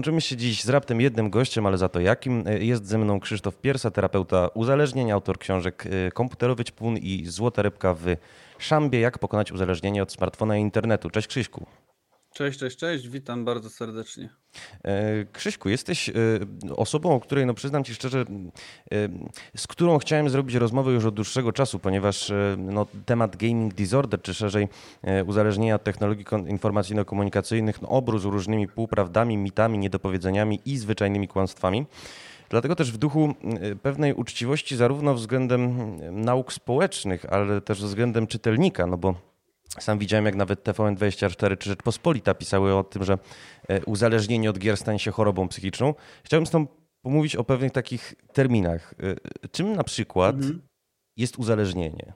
Łączymy się dziś z raptem jednym gościem, ale za to jakim. Jest ze mną Krzysztof Piersa, terapeuta uzależnień, autor książek Komputerowy Ćpun i Złota Rybka w Szambie. Jak pokonać uzależnienie od smartfona i internetu. Cześć Krzyśku. Cześć, cześć, cześć, witam bardzo serdecznie. E, Krzyśku, jesteś e, osobą, o której, no przyznam ci szczerze, e, z którą chciałem zrobić rozmowę już od dłuższego czasu, ponieważ no, temat gaming disorder, czy szerzej uzależnienia od technologii informacyjno-komunikacyjnych, no, różnymi półprawdami, mitami, niedopowiedzeniami i zwyczajnymi kłamstwami. Dlatego też w duchu pewnej uczciwości zarówno względem nauk społecznych, ale też względem czytelnika, no bo sam widziałem, jak nawet TVN24 czy Rzeczpospolita pisały o tym, że e, uzależnienie od gier stanie się chorobą psychiczną. Chciałbym z tą pomówić o pewnych takich terminach. E, czym na przykład mhm. jest uzależnienie?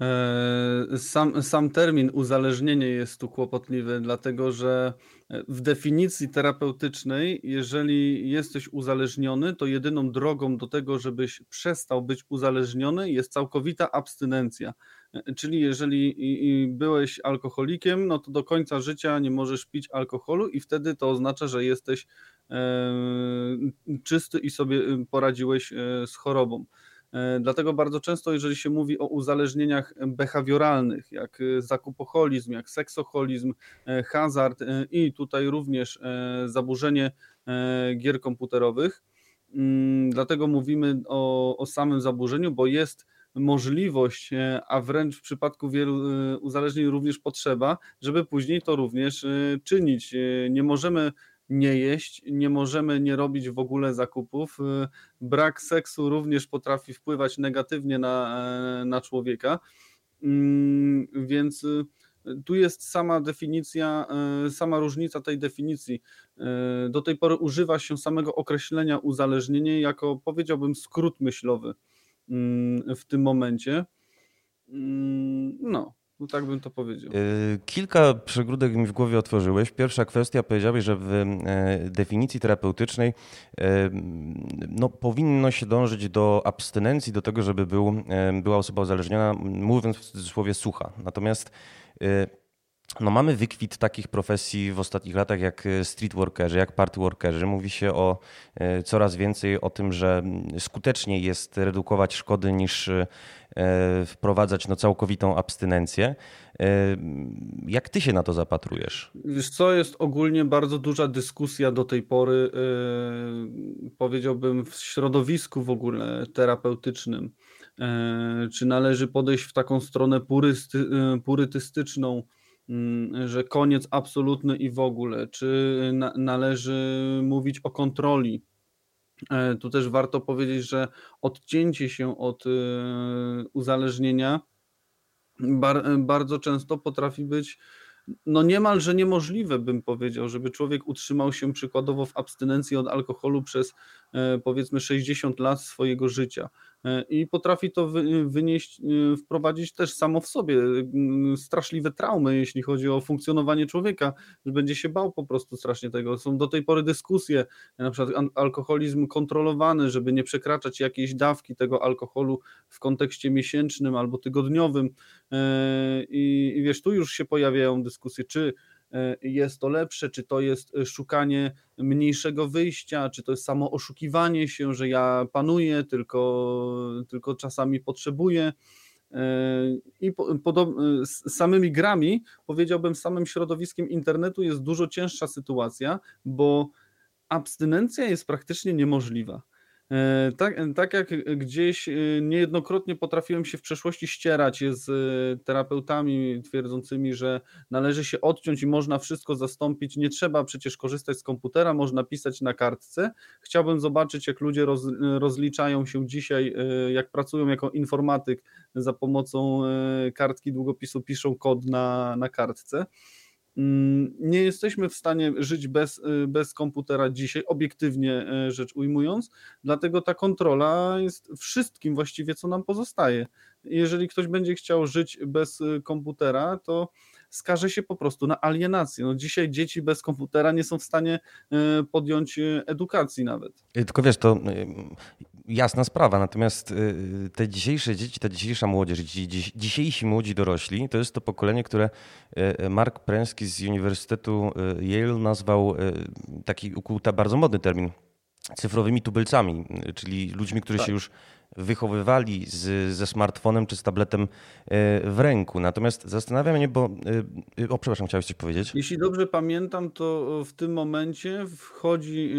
E, sam, sam termin uzależnienie jest tu kłopotliwy, dlatego że w definicji terapeutycznej, jeżeli jesteś uzależniony, to jedyną drogą do tego, żebyś przestał być uzależniony, jest całkowita abstynencja. Czyli jeżeli byłeś alkoholikiem, no to do końca życia nie możesz pić alkoholu i wtedy to oznacza, że jesteś e, czysty i sobie poradziłeś e, z chorobą. E, dlatego bardzo często, jeżeli się mówi o uzależnieniach behawioralnych, jak zakupoholizm, jak seksoholizm, hazard i tutaj również zaburzenie gier komputerowych, mm, dlatego mówimy o, o samym zaburzeniu, bo jest możliwość, e, a wręcz w przypadku wielu e, uzależnień również potrzeba, żeby później to również e, czynić. Nie możemy nie jeść, nie możemy nie robić w ogóle zakupów. Brak seksu również potrafi wpływać negatywnie na, na człowieka. Mm, więc tu jest sama definicja, sama różnica tej definicji. Do tej pory używa się samego określenia uzależnienie jako powiedziałbym skrót myślowy. Mm, w tym momencie. Mm, no, no tak bym to powiedział. Y, kilka przegródek mi w głowie otworzyłeś. Pierwsza kwestia, powiedziałeś, że w e, definicji terapeutycznej e, no, powinno się dążyć do abstynencji, do tego, żeby był, e, była osoba uzależniona, mówiąc w cudzysłowie sucha. Natomiast no mamy wykwit takich profesji w ostatnich latach jak e, street workerzy, jak party workerzy. Mówi się o e, coraz więcej o tym, że skutecznie jest redukować szkody niż e, wprowadzać no, całkowitą abstynencję. Jak ty się na to zapatrujesz? Wiesz co, jest ogólnie bardzo duża dyskusja do tej pory, powiedziałbym w środowisku w ogóle terapeutycznym. Czy należy podejść w taką stronę purysty, purytystyczną, że koniec absolutny i w ogóle, czy na, należy mówić o kontroli. E, tu też warto powiedzieć, że odcięcie się od e, uzależnienia bar, bardzo często potrafi być no niemalże niemożliwe, bym powiedział, żeby człowiek utrzymał się przykładowo w abstynencji od alkoholu przez e, powiedzmy 60 lat swojego życia. E, i potrafi to wynieść, e, wprowadzić też samo w sobie straszliwe traumy, jeśli chodzi o funkcjonowanie człowieka, że będzie się bał po prostu strasznie tego. Są do tej pory dyskusje, na przykład alkoholizm kontrolowany, żeby nie przekraczać jakiejś dawki tego alkoholu w kontekście miesięcznym albo tygodniowym. E, I, i wiesz, tu już się pojawiają dyskusje, czy jest to lepsze, czy to jest e, szukanie mniejszego wyjścia, czy to jest samo oszukiwanie się, że ja panuję, tylko, tylko czasami potrzebuję. E, I z samymi grami, powiedziałbym, samym środowiskiem internetu jest dużo cięższa sytuacja, bo abstynencja jest praktycznie niemożliwa. E, tak, tak jak gdzieś e, niejednokrotnie potrafiłem się w przeszłości ścierać z e, terapeutami twierdzącymi, że należy się odciąć i można wszystko zastąpić, nie trzeba przecież korzystać z komputera, można pisać na kartce. Chciałbym zobaczyć, jak ludzie roz, rozliczają się dzisiaj, jak pracują jako informatyk za pomocą kartki długopisu, piszą kod na, na kartce. Mm, nie jesteśmy w stanie żyć bez, y, bez komputera dzisiaj, obiektywnie y, rzecz ujmując, dlatego ta kontrola jest wszystkim właściwie, co nam pozostaje. Jeżeli ktoś będzie chciał żyć bez y, komputera, to skaże się po prostu na alienację. No dzisiaj dzieci bez komputera nie są w stanie podjąć edukacji nawet. Tylko wiesz, to Jasna sprawa, natomiast y, te dzisiejsze dzieci, ta dzisiejsza młodzież, dzisiejsi młodzi dorośli, to jest to pokolenie, które y, Mark Pręski z Uniwersytetu y, Yale nazwał taki ukuta bardzo modny termin cyfrowymi tubylcami, czyli ludźmi, którzy tak. się już wychowywali z, ze smartfonem czy z tabletem e, w ręku. Natomiast zastanawiam mnie, bo. E, e, o, przepraszam, chciałeś coś powiedzieć? Jeśli dobrze pamiętam, to w tym momencie wchodzi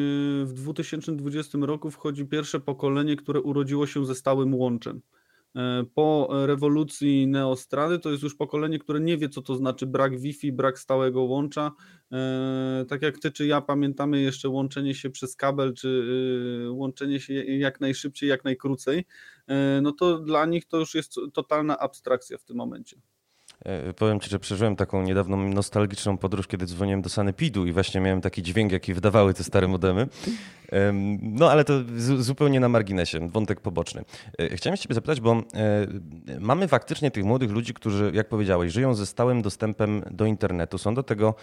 w 2020 roku wchodzi pierwsze pokolenie, które urodziło się ze stałym łączem. E, po rewolucji neostrady to jest już pokolenie, które nie wie, co to znaczy brak Wi-Fi, brak stałego łącza. E, tak jak ty czy ja pamiętamy jeszcze łączenie się przez kabel, czy y, łączenie się jak najszybciej, jak najkrócej, e, no to dla nich to już jest totalna abstrakcja w tym momencie. E, powiem Ci, że przeżyłem taką niedawną nostalgiczną podróż, kiedy dzwoniłem do Sanepidu i właśnie miałem taki dźwięk, jaki wydawały te stare modemy. No ale to zupełnie na marginesie, wątek poboczny. E, chciałem Ciebie zapytać, bo e, mamy faktycznie tych młodych ludzi, którzy, jak powiedziałeś, żyją ze stałym dostępem do internetu, są do tego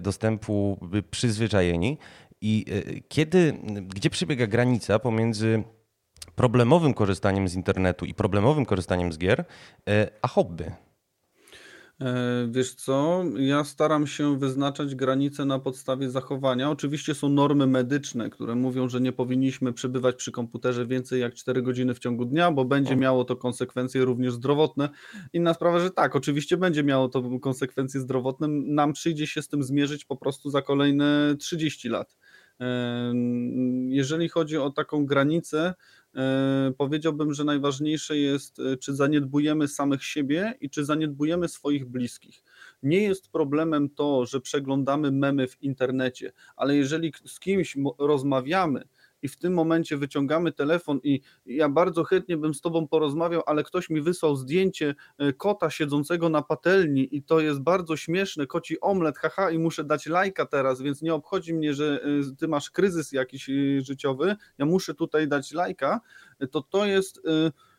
dostępu przyzwyczajeni i kiedy, gdzie przebiega granica pomiędzy problemowym korzystaniem z internetu i problemowym korzystaniem z gier, a hobby? E, wiesz co, ja staram się wyznaczać granice na podstawie zachowania. Oczywiście są normy medyczne, które mówią, że nie powinniśmy przebywać przy komputerze więcej jak 4 godziny w ciągu dnia, bo będzie miało to konsekwencje również zdrowotne. Inna sprawa, że tak, oczywiście będzie miało to konsekwencje zdrowotne. Nam przyjdzie się z tym zmierzyć po prostu za kolejne 30 lat. Jeżeli chodzi o taką granicę, powiedziałbym, że najważniejsze jest, e, czy zaniedbujemy samych siebie i czy zaniedbujemy swoich bliskich. Nie jest problemem to, że przeglądamy memy w internecie, ale jeżeli z kimś rozmawiamy, i w tym momencie wyciągamy telefon i ja bardzo chętnie bym z tobą porozmawiał, ale ktoś mi wysłał zdjęcie e, kota siedzącego na patelni i to jest bardzo śmieszne, koci omlet, haha i muszę dać lajka teraz, więc nie obchodzi mnie, że e, ty masz kryzys jakiś e, życiowy, ja muszę tutaj dać lajka, to to jest,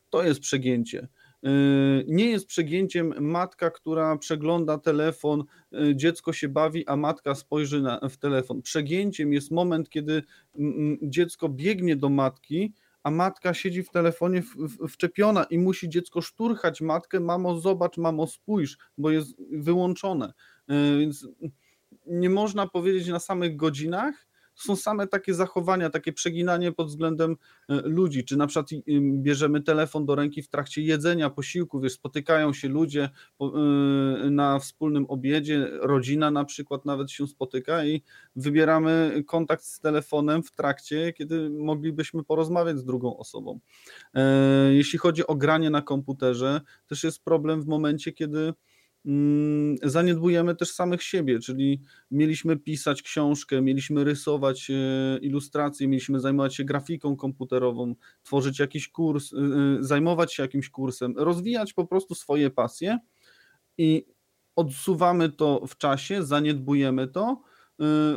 to jest przegięcie. Yy, nie jest przegięciem matka, która przegląda telefon, yy, dziecko się bawi, a matka spojrzy na, w telefon. Przegięciem jest moment, kiedy dziecko biegnie do matki, a matka siedzi w telefonie wczepiona i musi dziecko szturchać matkę, mamo zobacz, mamo spójrz, bo jest wyłączone. Yy, więc nie można powiedzieć na samych godzinach, są same takie zachowania, takie przeginanie pod względem e, ludzi, czy na przykład bierzemy telefon do ręki w trakcie jedzenia, posiłku, wiesz, spotykają się ludzie e, na wspólnym obiedzie, rodzina na przykład nawet się spotyka i wybieramy kontakt z telefonem w trakcie, kiedy moglibyśmy porozmawiać z drugą osobą. E, jeśli chodzi o granie na komputerze, też jest problem w momencie, kiedy zaniedbujemy też samych siebie, czyli mieliśmy pisać książkę, mieliśmy rysować e, ilustracje, mieliśmy zajmować się grafiką komputerową, tworzyć jakiś kurs, e, e, zajmować się jakimś kursem, rozwijać po prostu swoje pasje i odsuwamy to w czasie, zaniedbujemy to,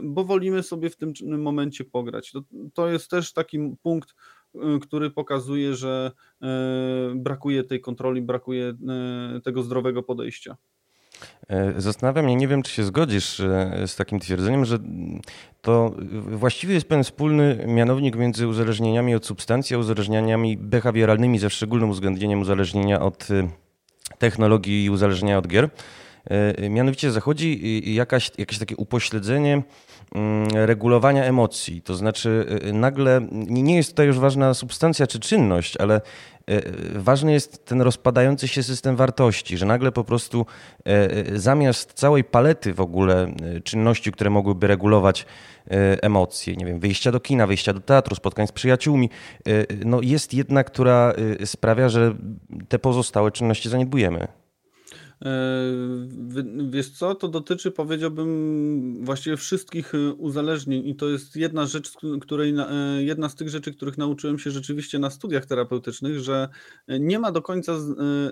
bo wolimy sobie w tym momencie pograć. To, to jest też taki punkt, który pokazuje, że brakuje tej kontroli, brakuje tego zdrowego podejścia. E, zastanawiam mnie, nie wiem, czy się zgodzisz e, z takim twierdzeniem, że to właściwie jest pewien wspólny mianownik między uzależnieniami od substancji, a uzależnieniami behawioralnymi, ze szczególnym uwzględnieniem uzależnienia od e, technologii i uzależnienia od gier. Mianowicie zachodzi jakaś, jakieś takie upośledzenie regulowania emocji. To znaczy, nagle nie jest tutaj już ważna substancja czy czynność, ale E, ważny jest ten rozpadający się system wartości, że nagle po prostu zamiast całej palety w ogóle czynności, które mogłyby regulować emocje, nie wiem, wyjścia do kina, wyjścia do teatru, spotkań z przyjaciółmi, no jest jedna, która sprawia, że te pozostałe czynności zaniedbujemy. E, wiesz co, to dotyczy powiedziałbym właściwie wszystkich e, uzależnień i to jest jedna rzecz, której, e, jedna z tych rzeczy, których nauczyłem się rzeczywiście na studiach terapeutycznych, że nie ma do końca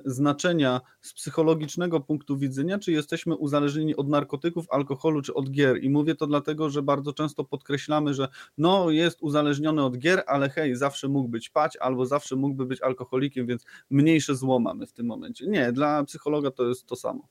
znaczenia z psychologicznego punktu widzenia, czy jesteśmy uzależnieni od narkotyków, alkoholu czy od gier. I mówię to dlatego, że bardzo często podkreślamy, że no jest uzależniony od gier, ale hej, zawsze mógł być pać albo zawsze mógłby być alkoholikiem, więc mniejsze zło mamy w tym momencie. Nie, dla psychologa to jest jest to samo.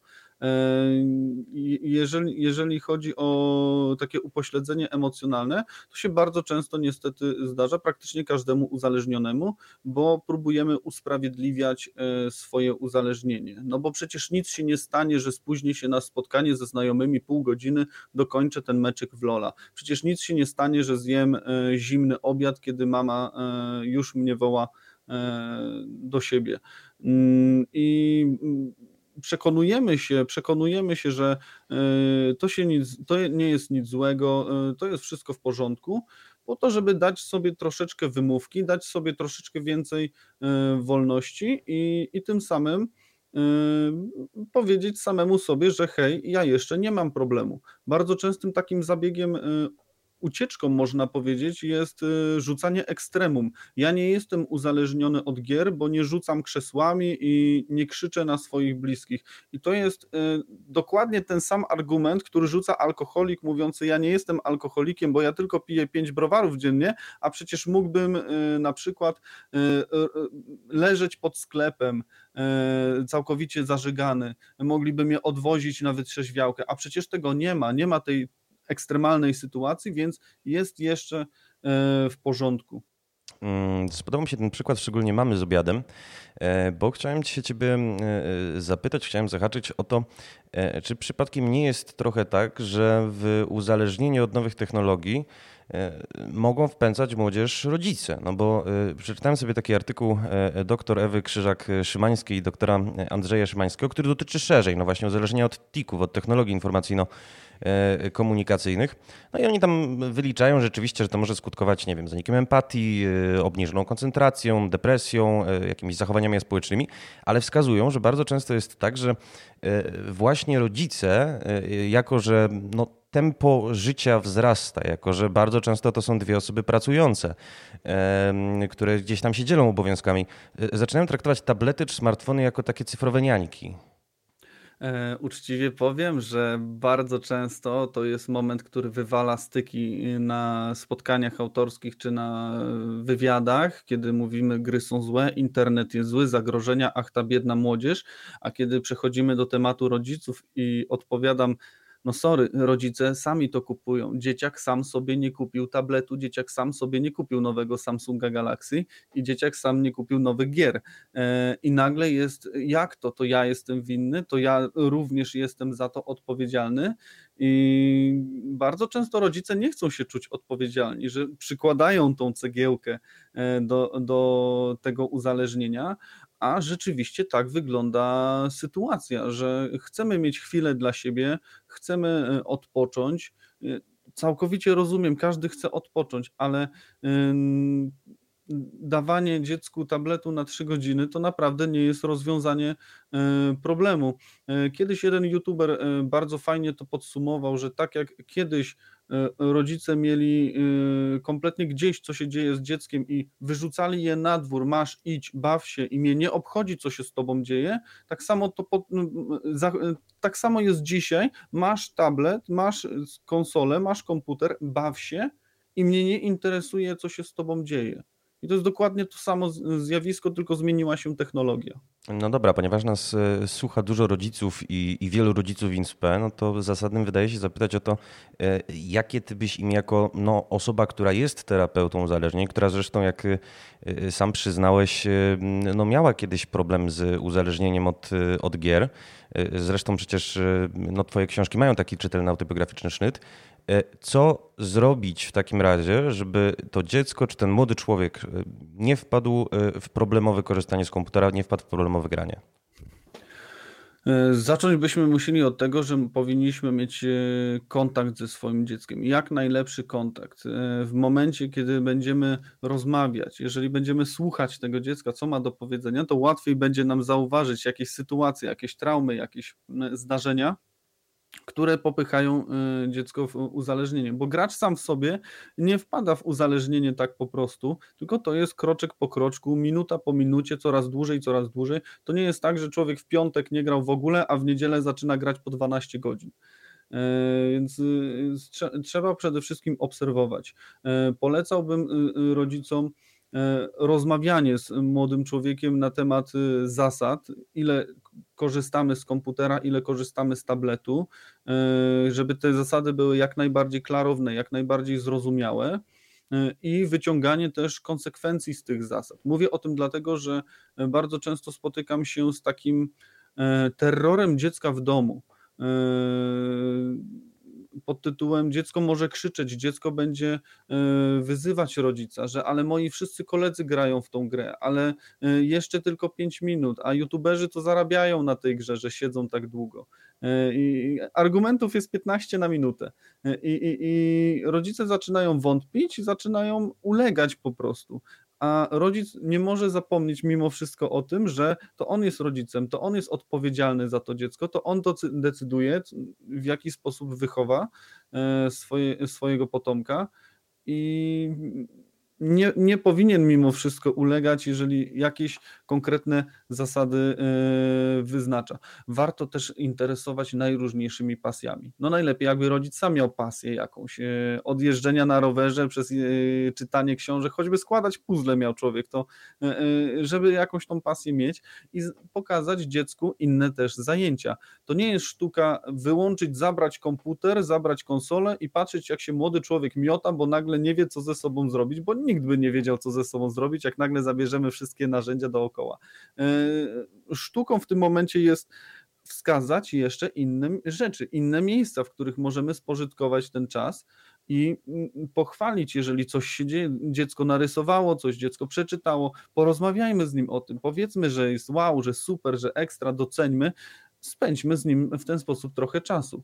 Jeżeli, jeżeli chodzi o takie upośledzenie emocjonalne, to się bardzo często niestety zdarza praktycznie każdemu uzależnionemu, bo próbujemy usprawiedliwiać e, swoje uzależnienie. No bo przecież nic się nie stanie, że spóźnię się na spotkanie ze znajomymi pół godziny, dokończę ten meczyk w Lola. Przecież nic się nie stanie, że zjem e, zimny obiad, kiedy mama e, już mnie woła do siebie. Mm, I przekonujemy się, przekonujemy się, że e, to, się nic, to nie jest nic złego, e, to jest wszystko w porządku, po to, żeby dać sobie troszeczkę wymówki, dać sobie troszeczkę więcej e, wolności i, i tym samym powiedzieć samemu sobie, że hej, ja jeszcze nie mam problemu. Bardzo częstym takim zabiegiem ucieczką, można powiedzieć, jest y, rzucanie ekstremum. Ja nie jestem uzależniony od gier, bo nie rzucam krzesłami i nie krzyczę na swoich bliskich. I to jest y, dokładnie ten sam argument, który rzuca alkoholik, mówiący: Ja nie jestem alkoholikiem, bo ja tylko piję pięć browarów dziennie, a przecież mógłbym y, na przykład leżeć pod sklepem całkowicie zażygany, mogliby mnie odwozić na wytrzeźwiałkę, a przecież tego nie ma, nie ma tej ekstremalnej sytuacji, więc jest jeszcze e, w porządku. Mm, spodobał mi się ten przykład, szczególnie mamy z obiadem, e, bo chciałem się ciebie e, zapytać, chciałem zahaczyć o to, czy przypadkiem nie jest trochę tak, że w uzależnieniu od nowych technologii mogą wpędzać młodzież rodzice. No bo przeczytałem sobie taki artykuł dr Ewy Krzyżak-Szymańskiej i doktora Andrzeja Szymańskiego, który dotyczy szerzej, no właśnie uzależnienia od TIK-ów, od technologii informacyjno- komunikacyjnych. No i oni tam wyliczają rzeczywiście, że to może skutkować, nie wiem, zanikiem empatii, e, obniżoną koncentracją, depresją, e, jakimiś zachowaniami społecznymi, ale wskazują, że bardzo często jest tak, że właśnie rodzice, jako że no, tempo życia wzrasta, jako że bardzo często to są dwie osoby pracujące, które gdzieś tam się dzielą obowiązkami, zaczynają traktować tablety czy smartfony jako takie cyfrowe niańki. E, uczciwie powiem, że bardzo często to jest moment, który wywala styki na spotkaniach autorskich czy na wywiadach, kiedy mówimy, gry są złe, internet jest zły, zagrożenia, ach ta biedna młodzież, a kiedy przechodzimy do tematu rodziców i odpowiadam, no sorry, rodzice sami to kupują. Dzieciak sam sobie nie kupił tabletu, dzieciak sam sobie nie kupił nowego Samsunga Galaxy i dzieciak sam nie kupił nowych gier. E, I nagle jest, jak to? To ja jestem winny, to ja również jestem za to odpowiedzialny. I bardzo często rodzice nie chcą się czuć odpowiedzialni, że przykładają tą cegiełkę e, do, do tego uzależnienia, a rzeczywiście tak wygląda sytuacja, że chcemy mieć chwilę dla siebie, chcemy e, odpocząć. E, całkowicie rozumiem, każdy chce odpocząć, ale dawanie dziecku tabletu na 3 godziny to naprawdę nie jest rozwiązanie e, problemu. Kiedyś jeden youtuber bardzo fajnie to podsumował, że tak jak kiedyś E, rodzice mieli e, kompletnie gdzieś, co się dzieje z dzieckiem i wyrzucali je na dwór, masz, idź, baw się i mnie nie obchodzi, co się z tobą dzieje, tak samo to e, tak samo jest dzisiaj, masz tablet, masz konsolę, masz komputer, baw się i mnie nie interesuje, co się z tobą dzieje. I to jest dokładnie to samo zjawisko, tylko zmieniła się technologia. No dobra, ponieważ nas e, słucha dużo rodziców i, i wielu rodziców INSPE, no to zasadnym wydaje się zapytać o to, e, jakie ty byś im jako no, osoba, która jest terapeutą uzależnień, która zresztą jak e, sam przyznałeś, no miała kiedyś problem z uzależnieniem od, od gier. Zresztą przecież no, twoje książki mają taki czytelny autobiograficzny sznyt. E, co zrobić w takim razie, żeby to dziecko czy ten młody człowiek e, nie wpadł e, w problemowe korzystanie z komputera, nie wpadł w problemowe granie? Zacząć byśmy musieli od tego, że powinniśmy mieć kontakt ze swoim dzieckiem. Jak najlepszy kontakt. W momencie, kiedy będziemy rozmawiać, jeżeli będziemy słuchać tego dziecka, co ma do powiedzenia, to łatwiej będzie nam zauważyć jakieś sytuacje, jakieś traumy, jakieś zdarzenia, które popychają y, dziecko w uzależnienie, bo gracz sam w sobie nie wpada w uzależnienie tak po prostu, tylko to jest kroczek po kroczku, minuta po minucie, coraz dłużej, coraz dłużej. To nie jest tak, że człowiek w piątek nie grał w ogóle, a w niedzielę zaczyna grać po 12 godzin. E, więc y, trzeba przede wszystkim obserwować. E, polecałbym y, rodzicom rozmawianie z młodym człowiekiem na temat zasad, ile korzystamy z komputera, ile korzystamy z tabletu, żeby te zasady były jak najbardziej klarowne, jak najbardziej zrozumiałe i wyciąganie też konsekwencji z tych zasad. Mówię o tym dlatego, że bardzo często spotykam się z takim terrorem dziecka w domu pod tytułem dziecko może krzyczeć, dziecko będzie e, wyzywać rodzica, że ale moi wszyscy koledzy grają w tą grę, ale e, jeszcze tylko 5 minut, a youtuberzy to zarabiają na tej grze, że siedzą tak długo. E, I argumentów jest 15 na minutę. I, i, i rodzice zaczynają wątpić, zaczynają ulegać po prostu a rodzic nie może zapomnieć mimo wszystko o tym, że to on jest rodzicem, to on jest odpowiedzialny za to dziecko, to on to decyduje, w jaki sposób wychowa e, swoje, swojego potomka i nie, nie powinien mimo wszystko ulegać, jeżeli jakieś konkretne zasady e, wyznacza. Warto też interesować najróżniejszymi pasjami. No najlepiej jakby rodzic sam miał pasję jakąś, e, od jeżdżenia na rowerze przez e, czytanie książek, choćby składać puzzle miał człowiek, to żeby jakąś tą pasję mieć i pokazać dziecku inne też zajęcia. To nie jest sztuka wyłączyć, zabrać komputer, zabrać konsolę i patrzeć jak się młody człowiek miota, bo nagle nie wie co ze sobą zrobić, bo nikt by nie wiedział, co ze sobą zrobić, jak nagle zabierzemy wszystkie narzędzia dookoła. E, sztuką w tym momencie jest wskazać jeszcze inne rzeczy, inne miejsca, w których możemy spożytkować ten czas i mm, pochwalić, jeżeli coś się dzieje, dziecko narysowało, coś dziecko przeczytało, porozmawiajmy z nim o tym, powiedzmy, że jest wow, że super, że ekstra, doceńmy, spędźmy z nim w ten sposób trochę czasu.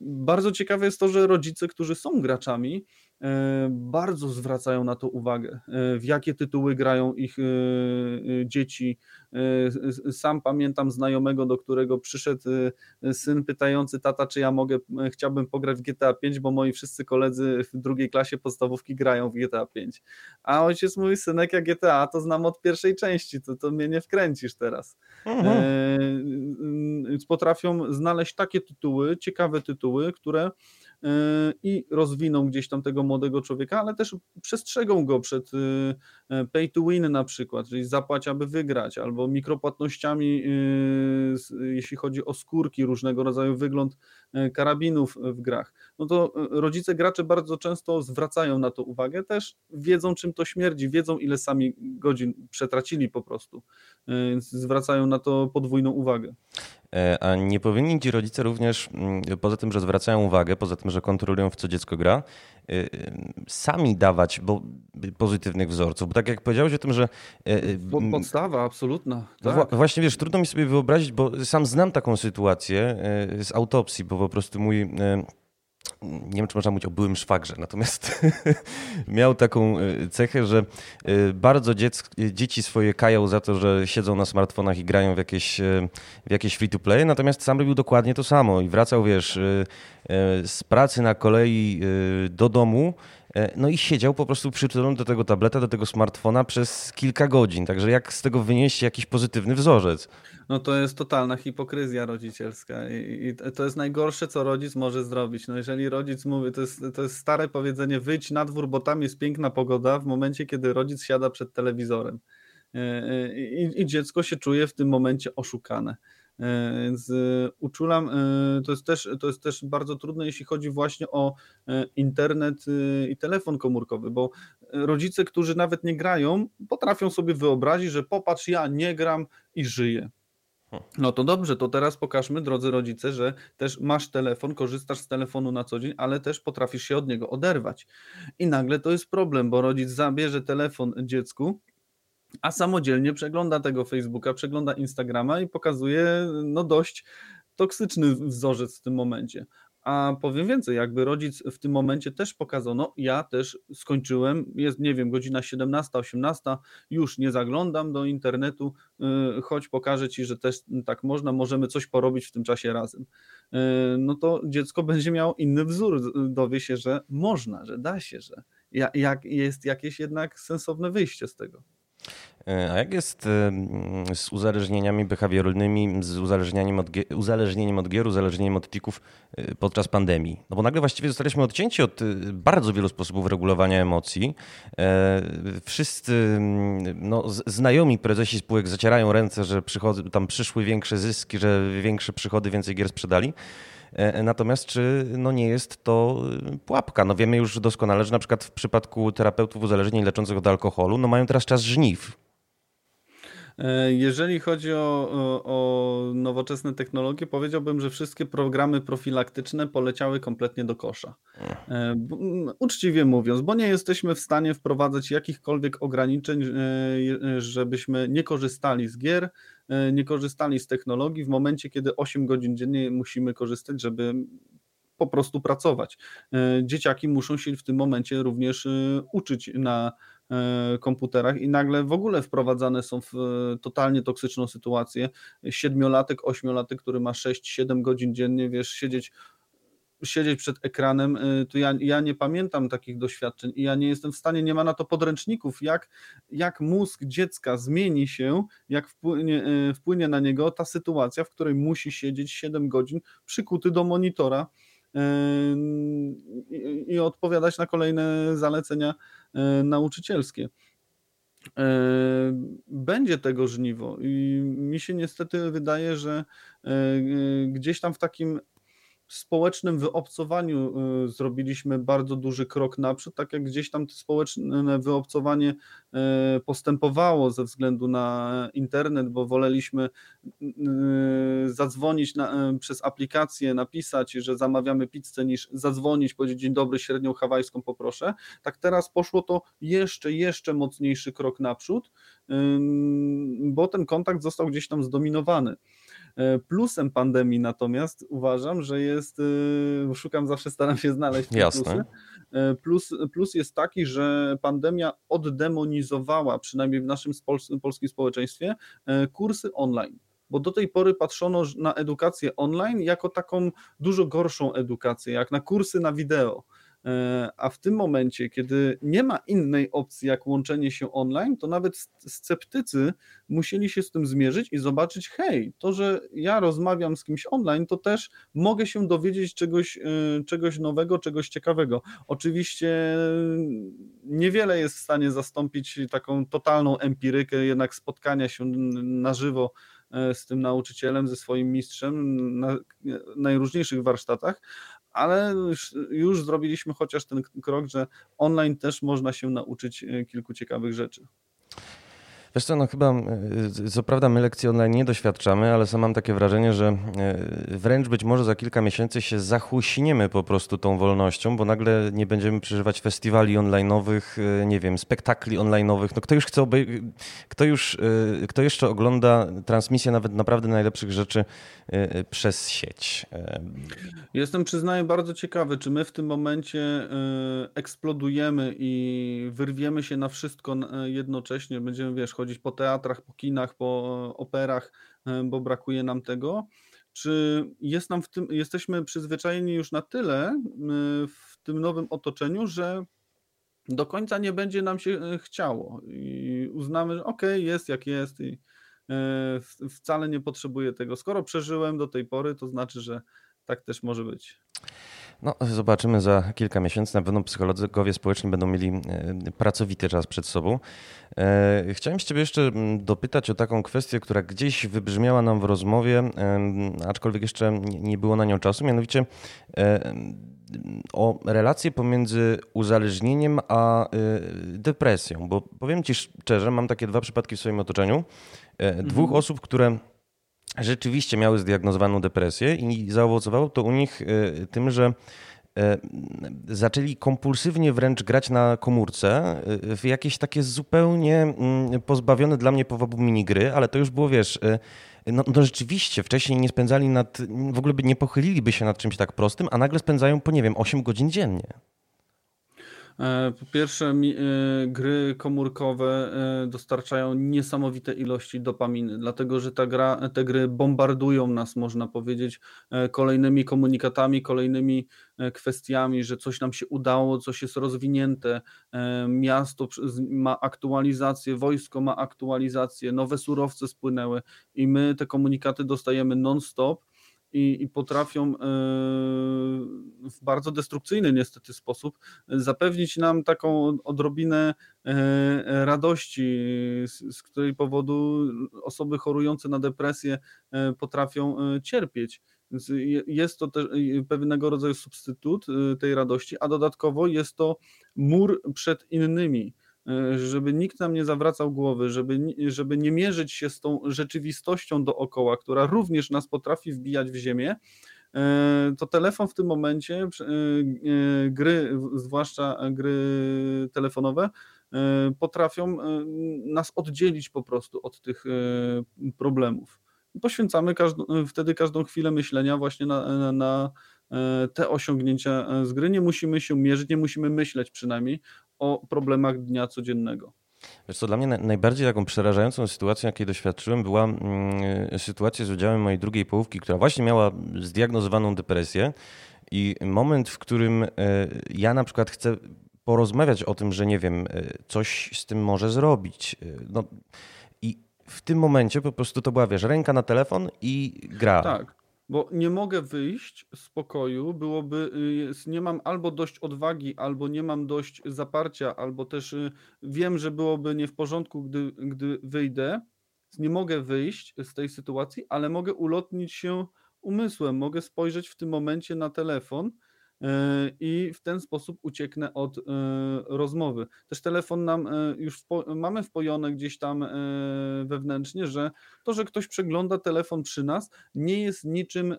Bardzo ciekawe jest to, że rodzice, którzy są graczami, bardzo zwracają na to uwagę, e, w jakie tytuły grają ich e, dzieci. Sam pamiętam znajomego, do którego przyszedł syn pytający tata, czy ja mogę, chciałbym pograć w GTA 5, bo moi wszyscy koledzy w drugiej klasie podstawówki grają w GTA 5. A ojciec mówi, synek, ja GTA to znam od pierwszej części, to, to mnie nie wkręcisz teraz. Mhm. Potrafią znaleźć takie tytuły, ciekawe tytuły, które E, i rozwiną gdzieś tam tego młodego człowieka, ale też przestrzegą go przed e, e, pay to win na przykład, czyli zapłać, aby wygrać, albo mikropłatnościami, jeśli chodzi o skórki, różnego rodzaju wygląd karabinów w grach. No to rodzice gracze bardzo często zwracają na to uwagę, też wiedzą czym to śmierdzi, wiedzą ile sami godzin przetracili po prostu, więc zwracają na to podwójną uwagę. A nie powinni ci rodzice również, mm, poza tym, że zwracają uwagę, poza tym, że kontrolują w co dziecko gra, y, y, sami dawać bo, pozytywnych wzorców. Bo tak jak powiedziałeś o tym, że. Y, podstawa, absolutna. No tak. Właśnie wiesz, trudno mi sobie wyobrazić, bo sam znam taką sytuację z autopsji, bo po prostu mój nie wiem, czy można mówić o byłym szwagrze, natomiast miał taką e, cechę, że e, bardzo dziec, dzieci swoje kają za to, że siedzą na smartfonach i grają w jakieś, e, w jakieś free-to-play, natomiast sam robił dokładnie to samo i wracał, wiesz, z pracy na kolei do domu, no i siedział po prostu przytulony do tego tableta, do tego smartfona przez kilka godzin. Także jak z tego wynieść jakiś pozytywny wzorzec? No to jest totalna hipokryzja rodzicielska I, i, to jest najgorsze, co rodzic może zrobić. No jeżeli rodzic mówi, to jest, to jest stare powiedzenie, wyjdź na dwór, bo tam jest piękna pogoda, w momencie, kiedy rodzic siada przed telewizorem. E, e, I, i dziecko się czuje w tym momencie oszukane. E, więc uczulam, to jest, też, to jest też bardzo trudne, jeśli chodzi właśnie o internet i telefon komórkowy, bo rodzice, którzy nawet nie grają, potrafią sobie wyobrazić, że popatrz, ja nie gram i żyję. No to dobrze, to teraz pokażmy, drodzy rodzice, że też masz telefon, korzystasz z telefonu na co dzień, ale też potrafisz się od niego oderwać. I nagle to jest problem, bo rodzic zabierze telefon dziecku, a samodzielnie przegląda tego Facebooka, przegląda Instagrama i pokazuje no dość toksyczny wzorzec w tym momencie. A powiem więcej, jakby rodzic w tym momencie też pokazał, no ja też skończyłem, jest nie wiem, godzina 17, 18, już nie zaglądam do internetu, y, choć pokażę ci, że też tak można, możemy coś porobić w tym czasie razem. Y, no to dziecko będzie miało inny wzór, dowie się, że można, że da się, że jak jest jakieś jednak sensowne wyjście z tego. E, a jak jest z uzależnieniami behawioralnymi, z uzależnieniem od, uzależnieniem od gier, uzależnieniem od tików e, podczas pandemii? No bo nagle właściwie zostaliśmy odcięci od e, bardzo wielu sposobów regulowania emocji. Wszyscy no, znajomi prezesi spółek zacierają ręce, że tam przyszły większe zyski, że większe przychody, więcej gier sprzedali. Natomiast czy no nie jest to pułapka? No wiemy już doskonale, że na przykład w przypadku terapeutów uzależnień leczących od alkoholu, no mają teraz czas żniw E, jeżeli chodzi o, o, nowoczesne technologie, powiedziałbym, że wszystkie programy profilaktyczne poleciały kompletnie do kosza. E, uczciwie mówiąc, bo nie jesteśmy w stanie wprowadzać jakichkolwiek ograniczeń, e, żebyśmy nie korzystali z gier, nie korzystali z technologii w momencie, kiedy 8 godzin dziennie musimy korzystać, żeby po prostu pracować. Dzieciaki muszą się w tym momencie również uczyć na E, komputerach i nagle w ogóle wprowadzane są w e, totalnie toksyczną sytuację. Siedmiolatek, ośmiolatek, który ma 6-7 godzin dziennie, wiesz, siedzieć siedzieć przed ekranem, e, to ja, ja nie pamiętam takich doświadczeń i ja nie jestem w stanie, nie ma na to podręczników, jak, jak mózg dziecka zmieni się, jak wpłynie, wpłynie na niego ta sytuacja, w której musi siedzieć 7 godzin przykuty do monitora i odpowiadać na kolejne zalecenia nauczycielskie. Będzie tego żniwo i mi się niestety wydaje, że gdzieś tam w takim społecznym wyobcowaniu y, zrobiliśmy bardzo duży krok naprzód, tak jak gdzieś tam to społeczne wyobcowanie y, postępowało ze względu na internet, bo woleliśmy y, zadzwonić na, przez aplikację, napisać, że zamawiamy pizzę, niż zadzwonić, powiedzieć dzień dobry, średnią hawajską poproszę. Tak teraz poszło to jeszcze, jeszcze mocniejszy krok naprzód, bo ten kontakt został gdzieś tam zdominowany. E, plusem pandemii natomiast uważam, że jest, e, szukam zawsze, staram się znaleźć Jasne. plusy. E, plus, plus jest taki, że pandemia oddemonizowała, przynajmniej w naszym polskim społeczeństwie, kursy online bo do tej pory patrzono na edukację online jako taką dużo gorszą edukację, jak na kursy na wideo. E, a w tym momencie, kiedy nie ma innej opcji jak łączenie się online, to nawet sceptycy musieli się z tym zmierzyć i zobaczyć, hej, to, że ja rozmawiam z kimś online, to też mogę się dowiedzieć czegoś, e, czegoś nowego, czegoś ciekawego. Oczywiście niewiele jest w stanie zastąpić taką totalną empirykę, jednak spotkania się na żywo e, z tym nauczycielem, ze swoim mistrzem na najróżniejszych warsztatach, ale już, zrobiliśmy chociaż ten krok, że online też można się nauczyć e, kilku ciekawych rzeczy. Wiesz co, no chyba, e, co prawda my lekcji online nie doświadczamy, ale sam mam takie wrażenie, że e, wręcz być może za kilka miesięcy się zachłusiniemy po prostu tą wolnością, bo nagle nie będziemy przeżywać festiwali online'owych, e, nie wiem, spektakli online'owych. No kto już chce obej- kto już, kto jeszcze ogląda transmisję nawet naprawdę najlepszych rzeczy przez sieć? Jestem, przyznaję, bardzo ciekawy, czy my w tym momencie eksplodujemy i wyrwiemy się na wszystko jednocześnie, będziemy, wiesz, chodzić po teatrach, po kinach, po operach, e, bo brakuje nam tego. Czy jest nam w tym, jesteśmy przyzwyczajeni już na tyle e, w tym nowym otoczeniu, że do końca nie będzie nam się e, chciało i uznamy, że okej, okay, jest jak jest i wcale nie potrzebuję tego. Skoro przeżyłem do tej pory, to znaczy, że tak też może być. No, zobaczymy za kilka miesięcy. Na pewno psychologowie społeczni będą mieli e, pracowity czas przed sobą. E, chciałem Ciebie jeszcze dopytać o taką kwestię, która gdzieś wybrzmiała nam w rozmowie, aczkolwiek jeszcze nie było na nią czasu, mianowicie e, o relację pomiędzy uzależnieniem a depresją. Bo powiem Ci szczerze, mam takie dwa przypadki w swoim otoczeniu. Dwóch mhm. osób, które rzeczywiście miały zdiagnozowaną depresję i zaowocowało to u nich e, tym, że e, zaczęli kompulsywnie wręcz grać na komórce e, w jakieś takie zupełnie mm, pozbawione dla mnie powobu minigry, ale to już było, wiesz, no, no, rzeczywiście wcześniej nie spędzali nad, w ogóle nie pochyliliby się nad czymś tak prostym, a nagle spędzają po, nie wiem, 8 godzin dziennie. E, po pierwsze, e, gry komórkowe e, dostarczają niesamowite ilości dopaminy, dlatego że ta gra, te gry bombardują nas, można powiedzieć, kolejnymi komunikatami, kolejnymi kwestiami, że coś nam się udało, coś jest rozwinięte, miasto ma aktualizację, wojsko ma aktualizację, nowe surowce spłynęły i my te komunikaty dostajemy non-stop i, i potrafią e, w bardzo destrukcyjny niestety sposób zapewnić nam taką odrobinę e, radości, z, z której powodu osoby chorujące na depresję e, potrafią cierpieć. Więc jest to też pewnego rodzaju substytut tej radości, a dodatkowo jest to mur przed innymi żeby nikt nam nie zawracał głowy, żeby, żeby nie mierzyć się z tą rzeczywistością dookoła, która również nas potrafi wbijać w ziemię, e, to telefon w tym momencie, e, gry, zwłaszcza gry telefonowe, potrafią nas oddzielić po prostu od tych problemów. Poświęcamy wtedy każdą chwilę myślenia właśnie na, na, na te osiągnięcia z gry. Nie musimy się mierzyć, nie musimy myśleć przynajmniej o problemach dnia codziennego. Wiesz co, dla mnie najbardziej taką przerażającą sytuacją, jakiej doświadczyłem, była mm, sytuacja z udziałem mojej drugiej połówki, która właśnie miała zdiagnozowaną depresję i moment, w którym e, ja na przykład chcę porozmawiać o tym, że nie wiem, e, coś z tym może zrobić. E, no, I w tym momencie po prostu to była, wiesz, ręka na telefon i gra. Tak. Bo nie mogę wyjść z pokoju, byłoby, y, nie mam albo dość odwagi, albo nie mam dość zaparcia, albo też y, wiem, że byłoby nie w porządku, gdy, gdy wyjdę. Nie mogę wyjść z tej sytuacji, ale mogę ulotnić się umysłem, mogę spojrzeć w tym momencie na telefon i w ten sposób ucieknę od e, rozmowy. Też telefon nam e, już wpo, mamy wpojone gdzieś tam wewnętrznie, że to, że ktoś przegląda telefon przy nas, nie jest niczym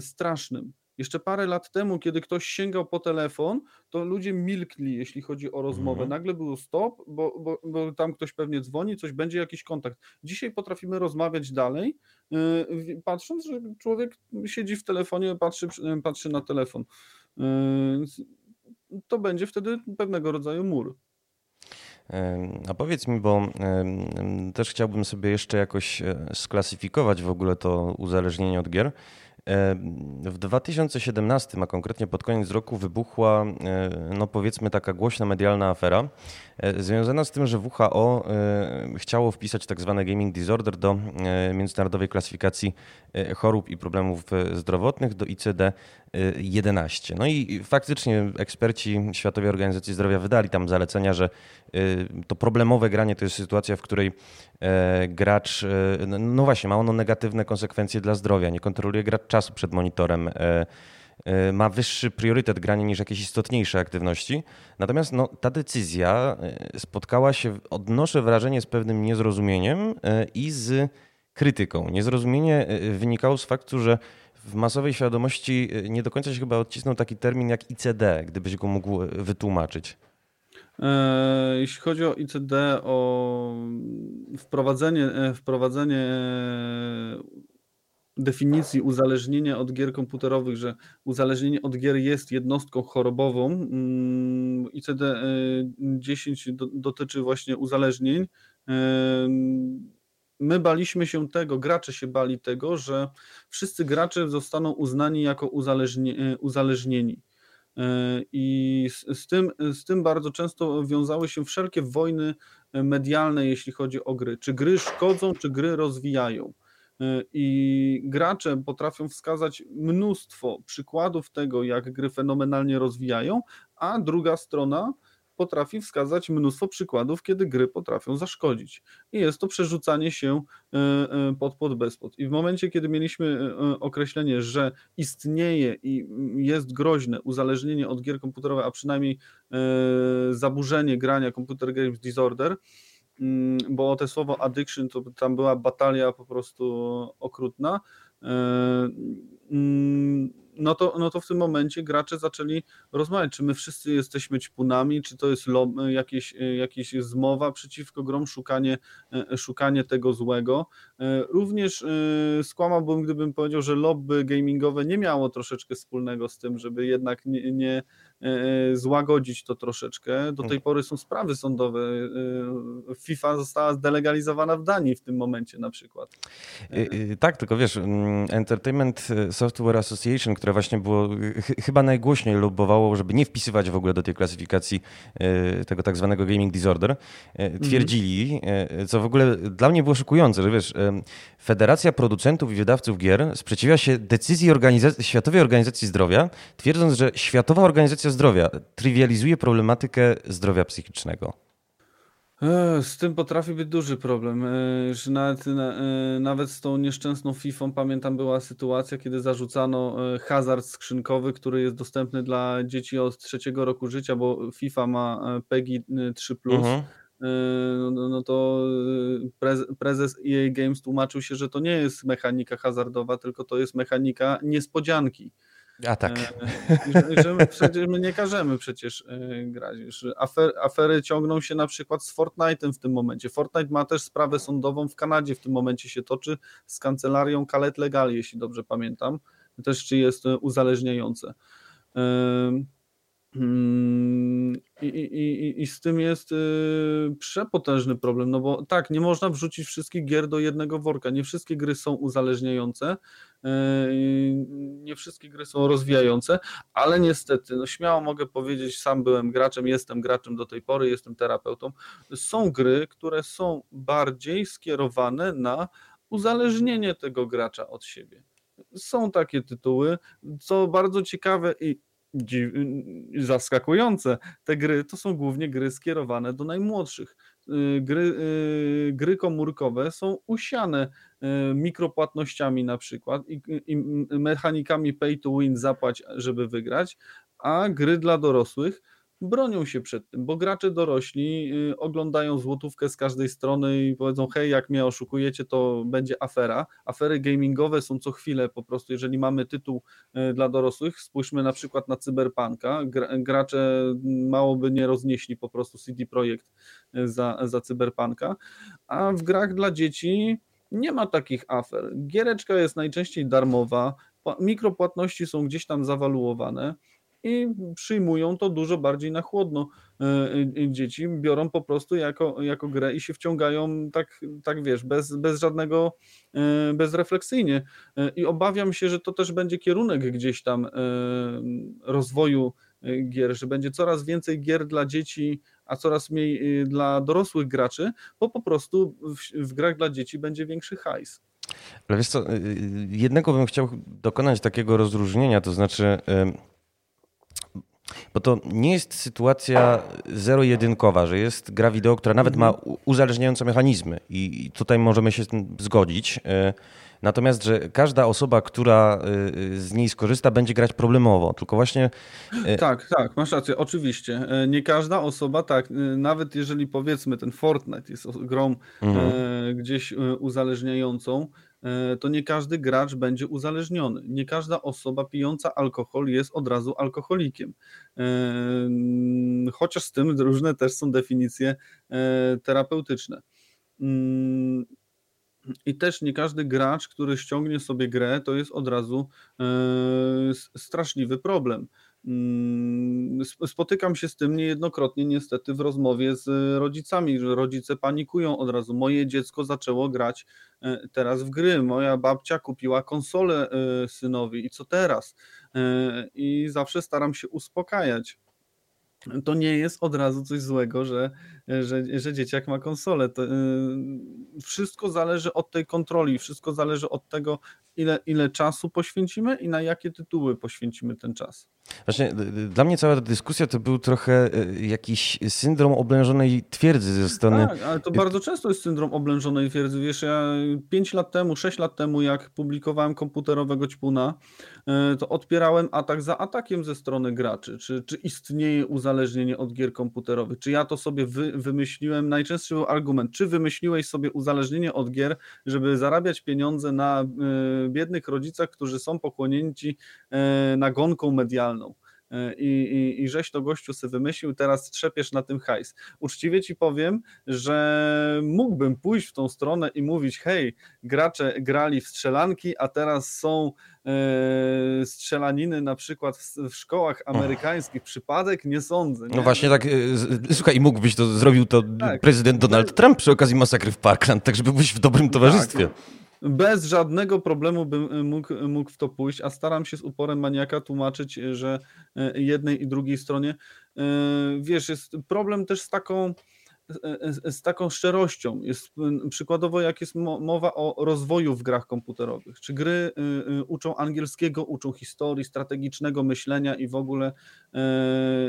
strasznym. Jeszcze parę lat temu, kiedy ktoś sięgał po telefon, to ludzie milkli, jeśli chodzi o rozmowę. Mhm. Nagle był stop, bo, bo, bo tam ktoś pewnie dzwoni, coś będzie, jakiś kontakt. Dzisiaj potrafimy rozmawiać dalej, yy, patrząc, że człowiek siedzi w telefonie, patrzy, patrzy na telefon. Yy, to będzie wtedy pewnego rodzaju mur. A powiedz mi, bo też chciałbym sobie jeszcze jakoś e, sklasyfikować w ogóle to uzależnienie od gier. W 2017, a konkretnie pod koniec roku, wybuchła, no powiedzmy, taka głośna medialna afera e, związana z tym, że WHO e, chciało wpisać tak zwane gaming disorder do e, międzynarodowej klasyfikacji chorób i problemów zdrowotnych, do ICD-11. No i faktycznie eksperci Światowej Organizacji Zdrowia wydali tam zalecenia, że to problemowe granie to jest sytuacja, w której gracz, no właśnie, ma ono negatywne konsekwencje dla zdrowia, nie kontroluje gracz czasu przed monitorem, e, e, ma wyższy priorytet grania niż jakieś istotniejsze aktywności. Natomiast no, ta decyzja e, spotkała się, odnoszę wrażenie, z pewnym niezrozumieniem i z krytyką. Niezrozumienie wynikało z faktu, że w masowej świadomości nie do końca się chyba odcisnął taki termin jak ICD, gdybyś go mógł wytłumaczyć. Jeśli chodzi o ICD, o wprowadzenie, wprowadzenie definicji uzależnienia od gier komputerowych, że uzależnienie od gier jest jednostką chorobową. Mm, ICD-10 dotyczy właśnie uzależnień. My baliśmy się tego, gracze się bali tego, że wszyscy gracze zostaną uznani jako uzależnieni. I z, z, tym, z tym bardzo często wiązały się wszelkie wojny medialne, jeśli chodzi o gry. Czy gry szkodzą, czy gry rozwijają. I gracze potrafią wskazać mnóstwo przykładów tego, jak gry fenomenalnie rozwijają, a druga strona potrafi wskazać mnóstwo przykładów, kiedy gry potrafią zaszkodzić. I jest to przerzucanie się e, e, pod pod bezpod. I w momencie, kiedy mieliśmy e, określenie, że istnieje i jest groźne uzależnienie od gier komputerowych, a przynajmniej zaburzenie grania Computer Games Disorder, Mm, bo te słowo addiction to tam była batalia po prostu okrutna. No to, no to w tym momencie gracze zaczęli rozmawiać, czy my wszyscy jesteśmy ćpunami, czy to jest lob, jakieś, jakieś zmowa przeciwko grom, szukanie, e, szukanie tego złego. Również skłamałbym, gdybym powiedział, że lobby gamingowe nie miało troszeczkę wspólnego z tym, żeby jednak nie, nie złagodzić to troszeczkę. Do tej pory są sprawy sądowe. FIFA została zdelegalizowana w Danii w tym momencie na przykład. Tak, tylko wiesz, mm, Entertainment Software Association, które właśnie było chyba najgłośniej lobbowało, żeby nie wpisywać w ogóle do tej klasyfikacji tego tak zwanego gaming disorder, mhm. twierdzili, co w ogóle dla mnie było szokujące, że wiesz, Federacja Producentów i Wydawców Gier sprzeciwia się decyzji Organizacji, Światowej Organizacji Zdrowia, twierdząc, że Światowa Organizacja Zdrowia trywializuje problematykę zdrowia psychicznego. Z tym potrafi być duży problem. E, że nawet, e, nawet z tą nieszczęsną FIFA pamiętam była sytuacja, kiedy zarzucano e, hazard skrzynkowy, który jest dostępny dla dzieci od trzeciego roku życia, bo FIFA ma PEGI 3+. Mhm. No, no, no to prezes EA Games tłumaczył się, że to nie jest mechanika hazardowa, tylko to jest mechanika niespodzianki. A tak. Że, że my, przecież my nie każemy przecież e, grać. Afer, afery ciągną się na przykład z Fortnite'em w tym momencie. Fortnite ma też sprawę sądową w Kanadzie w tym momencie się toczy z kancelarią Kalet Legal, jeśli dobrze pamiętam. Też czy jest e, uzależniające. Mm, I, i, I z tym jest przepotężny problem, no bo tak, nie można wrzucić wszystkich gier do jednego worka. Nie wszystkie gry są uzależniające, nie wszystkie gry są rozwijające, ale niestety, no śmiało mogę powiedzieć, sam byłem graczem, jestem graczem do tej pory, jestem terapeutą. Są gry, które są bardziej skierowane na uzależnienie tego gracza od siebie. Są takie tytuły, co bardzo ciekawe i zaskakujące. Te gry to są głównie gry skierowane do najmłodszych. Y, gry, y, gry komórkowe są usiane y, mikropłatnościami na przykład i, i mechanikami pay to win zapłać, żeby wygrać, a gry dla dorosłych bronią się przed tym, bo gracze dorośli y, oglądają złotówkę z każdej strony i powiedzą, hej, jak mnie oszukujecie, to będzie afera. Afery gamingowe są co chwilę po prostu, jeżeli mamy tytuł y, dla dorosłych, spójrzmy na przykład na Cyberpunka, gracze mało by nie roznieśli po prostu CD Projekt y, za, za Cyberpunka, a w grach dla dzieci nie ma takich afer. Giereczka jest najczęściej darmowa, mikropłatności są gdzieś tam zawaluowane, i przyjmują to dużo bardziej na chłodno. E, e, dzieci biorą po prostu jako, jako grę i się wciągają tak, tak wiesz, bez, bez żadnego, e, bezrefleksyjnie. I obawiam się, że to też będzie kierunek gdzieś tam rozwoju gier, że będzie coraz więcej gier dla dzieci, a coraz mniej dla dorosłych graczy, bo po prostu w, w grach dla dzieci będzie większy hajs. Ale wiesz co, jednego bym chciał dokonać takiego rozróżnienia, to znaczy bo to nie jest sytuacja zero-jedynkowa, że jest gra wideo, która nawet ma mhm. uzależniające mechanizmy i tutaj możemy się z tym zgodzić. E, natomiast, że każda osoba, która e, z niej skorzysta, będzie grać problemowo, tylko właśnie. E, tak, tak, masz rację, oczywiście. Nie każda osoba, tak, nawet jeżeli powiedzmy ten Fortnite jest grą mhm. gdzieś uzależniającą, E, to nie każdy gracz będzie uzależniony. Nie każda osoba pijąca alkohol jest od razu alkoholikiem. E, chociaż z tym różne też są definicje e, terapeutyczne. Mm, I też nie każdy gracz, który ściągnie sobie grę, to jest od razu straszliwy problem. Mm, spotykam się z tym niejednokrotnie niestety w rozmowie z rodzicami, rodzice panikują od razu. Moje dziecko zaczęło grać e, teraz w gry, moja babcia kupiła konsolę e, synowi i co teraz? E, I zawsze staram się uspokajać to nie jest od razu coś złego, że, że, że dzieciak ma konsolę. To, yy, wszystko zależy od tej kontroli, wszystko zależy od tego, ile, ile czasu poświęcimy i na jakie tytuły poświęcimy ten czas. Właśnie dla mnie cała ta dyskusja to był trochę jakiś syndrom oblężonej twierdzy ze strony. Tak, ale to bardzo często jest syndrom oblężonej twierdzy. Wiesz, ja 5 lat temu, 6 lat temu, jak publikowałem komputerowego ćpuna, to odpierałem atak za atakiem ze strony graczy. Czy, czy istnieje uzależnienie od gier komputerowych? Czy ja to sobie wy, wymyśliłem? Najczęstszy był argument, czy wymyśliłeś sobie uzależnienie od gier, żeby zarabiać pieniądze na y, biednych rodzicach, którzy są pochłonięci y, nagonką medialną? E, i, i, i żeś to gościu sobie wymyślił, teraz trzepiesz na tym hajs. Uczciwie ci powiem, że mógłbym pójść w tą stronę i mówić, hej, gracze grali w strzelanki, a teraz są strzelaniny na przykład w, w szkołach amerykańskich. Przypadek? Nie sądzę. Nie? No właśnie tak, e, słuchaj, i mógłbyś to, zrobił to tak. prezydent Donald Trump przy okazji masakry w Parkland, tak żeby być w dobrym towarzystwie. Tak bez żadnego problemu bym mógł, mógł w to pójść, a staram się z uporem maniaka tłumaczyć, że jednej i drugiej stronie, wiesz, jest problem też z taką z taką szczerością. Jest przykładowo, jak jest mowa o rozwoju w grach komputerowych. Czy gry y, y, uczą angielskiego, uczą historii, strategicznego myślenia i w ogóle y,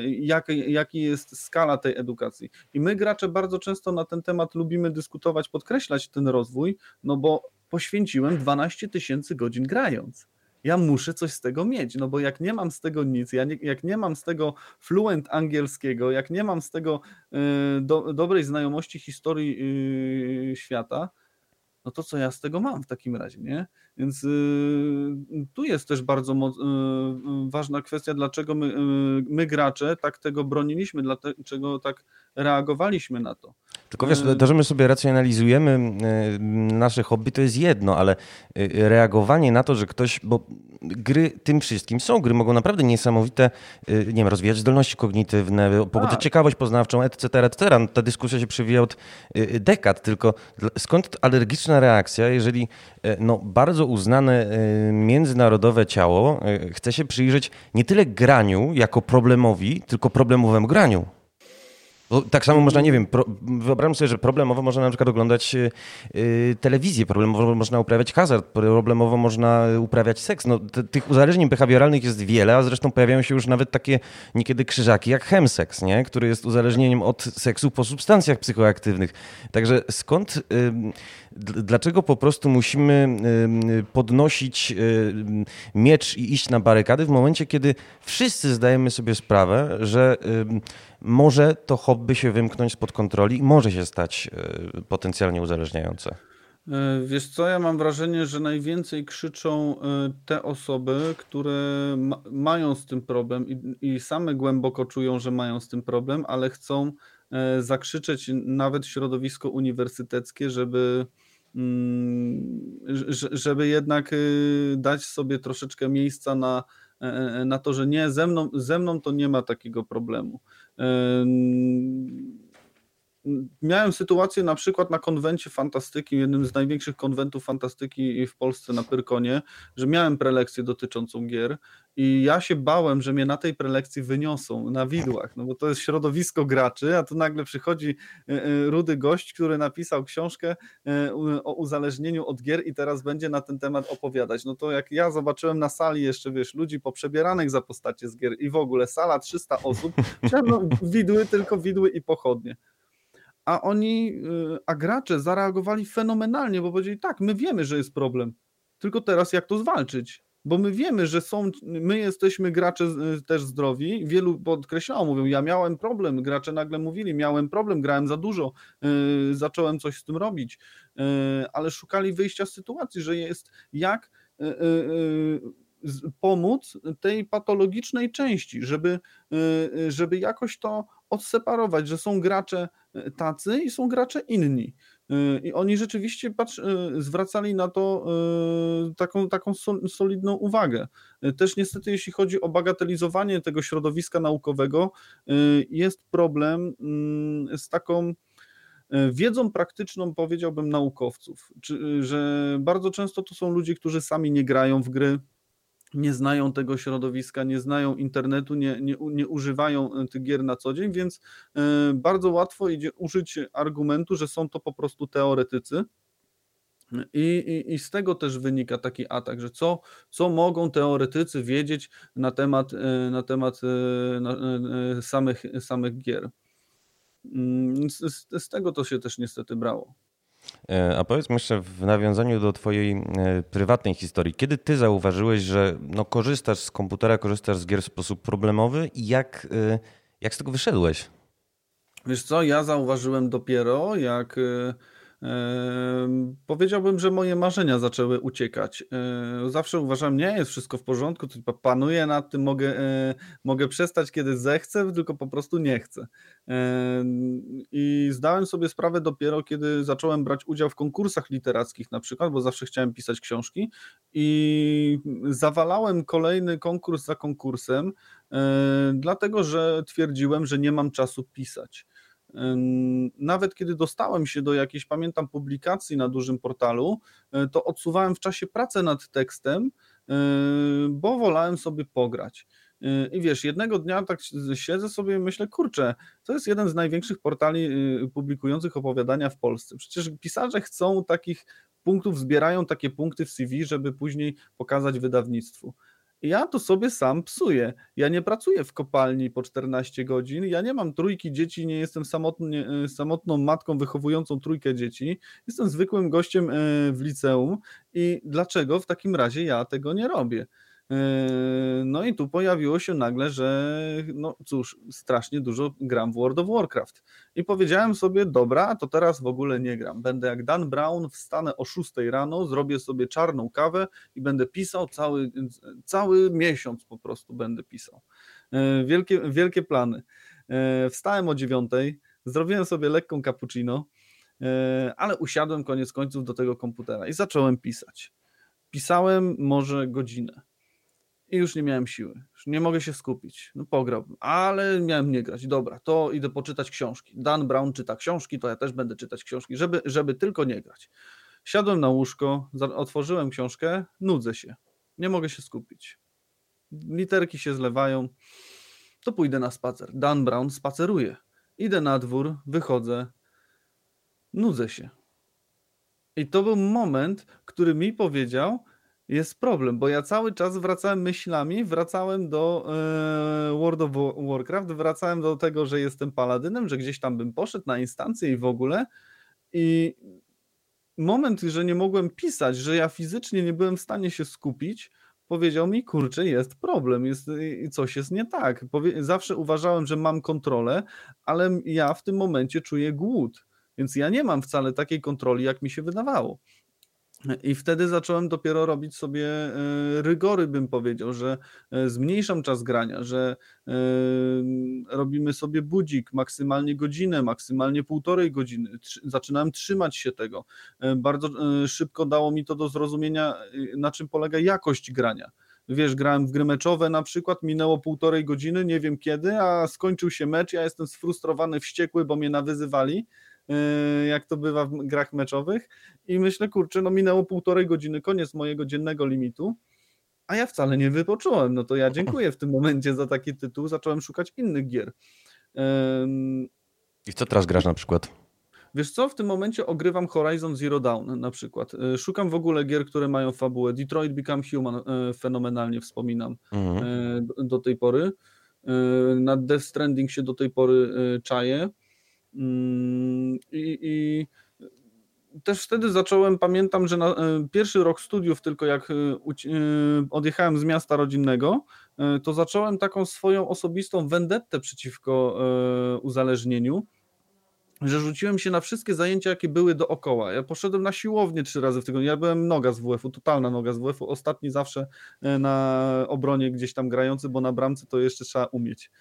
jak, jaki jest skala tej edukacji. I my gracze bardzo często na ten temat lubimy dyskutować, podkreślać ten rozwój, no bo poświęciłem 12 tysięcy godzin grając ja muszę coś z tego mieć, no bo jak nie mam z tego nic, ja nie, jak nie mam z tego fluent angielskiego, jak nie mam z tego y, do, dobrej znajomości historii y, świata, no to co ja z tego mam w takim razie, nie? Więc y, tu jest też bardzo y, ważna kwestia, dlaczego my, y, my gracze tak tego broniliśmy, dlaczego tak reagowaliśmy na to. Tylko wiesz, to, że my sobie racjonalizujemy nasze hobby, to jest jedno, ale reagowanie na to, że ktoś, bo gry tym wszystkim są, gry mogą naprawdę niesamowite, nie wiem, rozwijać zdolności kognitywne, pobudzać tak. ciekawość poznawczą, etc., etc. No, ta dyskusja się przewija od dekad, tylko skąd alergiczna reakcja, jeżeli no, bardzo uznane międzynarodowe ciało chce się przyjrzeć nie tyle graniu jako problemowi, tylko problemowemu graniu. Bo tak samo można, nie wiem, pro, wyobrażam sobie, że problemowo można na przykład oglądać yy, telewizję, problemowo można uprawiać hazard, problemowo można uprawiać seks. No, tych uzależnień behawioralnych jest wiele, a zresztą pojawiają się już nawet takie niekiedy krzyżaki jak chemseks, nie? który jest uzależnieniem od seksu po substancjach psychoaktywnych. Także skąd, yy, dlaczego po prostu musimy yy, podnosić miecz i iść na barykady w momencie, kiedy wszyscy zdajemy sobie sprawę, że może to hobby się wymknąć spod kontroli i może się stać e, potencjalnie uzależniające. E, wiesz co, ja mam wrażenie, że najwięcej krzyczą e, te osoby, które ma, mają z tym problem i, i same głęboko czują, że mają z tym problem, ale chcą zakrzyczeć nawet środowisko uniwersyteckie, żeby, mm, żeby jednak dać sobie troszeczkę miejsca na, na to, że nie, ze mną, ze mną to nie ma takiego problemu. 嗯 Miałem sytuację na przykład na konwencie fantastyki, jednym z największych konwentów fantastyki w Polsce na Pyrkonie, że miałem prelekcję dotyczącą gier i ja się bałem, że mnie na tej prelekcji wyniosą na widłach, no bo to jest środowisko graczy, a tu nagle przychodzi e, e, rudy gość, który napisał książkę e, o uzależnieniu od gier i teraz będzie na ten temat opowiadać. No to jak ja zobaczyłem na sali jeszcze, wiesz, ludzi poprzebieranych za postacie z gier i w ogóle sala 300 osób, widły, tylko widły i pochodnie a oni, y, a gracze zareagowali fenomenalnie, bo powiedzieli tak, my wiemy, że jest problem, tylko teraz jak to zwalczyć? Bo my wiemy, że są, my jesteśmy gracze y, też zdrowi. Wielu podkreślało, mówią, ja miałem problem. Gracze nagle mówili, miałem problem, grałem za dużo, yy, zacząłem coś z tym robić, ale szukali wyjścia z sytuacji, że jest jak pomóc tej patologicznej części, żeby, żeby jakoś to odseparować, że są gracze tacy i są gracze inni. E, I oni rzeczywiście patrz, e, zwracali na to taką, taką solidną uwagę. Też niestety, jeśli chodzi o bagatelizowanie tego środowiska naukowego, jest problem mm, z taką wiedzą praktyczną, powiedziałbym, naukowców, że bardzo często to są ludzie, którzy sami nie grają w gry, nie znają tego środowiska, nie znają internetu, nie, nie, nie używają e, tych gier na co dzień, więc e, bardzo łatwo idzie użyć argumentu, że są to po prostu teoretycy. I, i, I, z tego też wynika taki atak, że co, co mogą teoretycy wiedzieć na temat, e, na temat na, samych, samych gier. Mm, z, z tego to się też niestety brało. E, a powiedz jeszcze w nawiązaniu do Twojej e, prywatnej historii, kiedy Ty zauważyłeś, że no, korzystasz z komputera, korzystasz z gier w sposób problemowy i jak, e, jak z tego wyszedłeś? Wiesz co, ja zauważyłem dopiero, jak Powiedziałbym, że moje marzenia zaczęły uciekać. Zawsze uważam, nie jest wszystko w porządku, tylko panuję nad tym, mogę, e, mogę przestać kiedy zechcę, tylko po prostu nie chcę. I zdałem sobie sprawę dopiero, kiedy zacząłem brać udział w konkursach literackich na przykład, bo zawsze chciałem pisać książki i zawalałem kolejny konkurs za konkursem, e, dlatego że twierdziłem, że nie mam czasu pisać. Nawet kiedy dostałem się do jakiejś, pamiętam, publikacji na dużym portalu, e, to odsuwałem w czasie pracę nad tekstem, e, bo wolałem sobie pograć. E, I wiesz, jednego dnia tak siedzę sobie i myślę, kurczę, to jest jeden z największych portali publikujących opowiadania w Polsce. Przecież pisarze chcą takich punktów, zbierają takie punkty w CV, żeby później pokazać wydawnictwu ja to sobie sam psuję. Ja nie pracuję w kopalni po 14 godzin, ja nie mam trójki dzieci, nie jestem samotnie, e, samotną matką wychowującą trójkę dzieci. Jestem zwykłym gościem e, w liceum i dlaczego w takim razie ja tego nie robię? Yy, no i tu pojawiło się nagle, że no cóż, strasznie dużo gram w World of Warcraft. I powiedziałem sobie, dobra, to teraz w ogóle nie gram. Będę jak Dan Brown, wstanę o 6 rano, zrobię sobie czarną kawę i będę pisał cały, cały miesiąc po prostu będę pisał. Yy, wielkie, wielkie plany. Yy, wstałem o 9, zrobiłem sobie lekką cappuccino, ale usiadłem koniec końców do tego komputera i zacząłem pisać. Pisałem może godzinę i już nie miałem siły. Już nie mogę się skupić. No pograłbym, ale miałem nie grać. Dobra, to idę poczytać książki. Dan Brown czyta książki, to ja też będę czytać książki, żeby, żeby tylko nie grać. Siadłem na łóżko, otworzyłem książkę, nudzę się. Nie mogę się skupić. Literki się zlewają. To pójdę na spacer. Dan Brown spaceruje. Idę na dwór, wychodzę, nudzę się. I to był moment, który mi powiedział, jest problem, bo ja cały czas wracałem myślami, wracałem do e, World of Warcraft, wracałem do tego, że jestem paladynem, że gdzieś tam bym poszedł na instancję i w ogóle. I moment, że nie mogłem pisać, że ja fizycznie nie byłem w stanie się skupić, powiedział mi, kurczę, jest problem, jest, coś jest nie tak. Powie, zawsze uważałem, że mam kontrolę, ale ja w tym momencie czuję głód, więc ja nie mam wcale takiej kontroli, jak mi się wydawało. I wtedy zacząłem dopiero robić sobie e, rygory, bym powiedział, że e, zmniejszam czas grania, że e, robimy sobie budzik maksymalnie godzinę, maksymalnie półtorej godziny. Zaczynałem trzymać się tego. Bardzo szybko dało mi to do zrozumienia, na czym polega jakość grania. Wiesz, grałem w gry meczowe na przykład, minęło półtorej godziny, nie wiem kiedy, a skończył się mecz, ja jestem sfrustrowany, wściekły, bo mnie nawyzywali jak to bywa w grach meczowych i myślę, kurczę, no minęło półtorej godziny, koniec mojego dziennego limitu, a ja wcale nie wypocząłem, no to ja dziękuję w tym momencie za taki tytuł, zacząłem szukać innych gier. I co teraz grasz na przykład? Wiesz co, w tym momencie ogrywam Horizon Zero Dawn na przykład. Y, szukam w ogóle gier, które mają fabułę. Detroit Become Human y, fenomenalnie wspominam mhm. do tej pory. Nad Death Stranding się do tej pory czaję. Mm, I, i też wtedy zacząłem, pamiętam, że na e, pierwszy rok studiów, tylko jak e, e, odjechałem z miasta rodzinnego, to zacząłem taką swoją osobistą vendettę przeciwko uzależnieniu, że rzuciłem się na wszystkie zajęcia, jakie były dookoła. Ja poszedłem na siłownię trzy razy w tygodniu. Ja byłem noga z WF-u, totalna noga z WF-u. Ostatni zawsze na obronie gdzieś tam grający, bo na bramce to jeszcze trzeba umieć.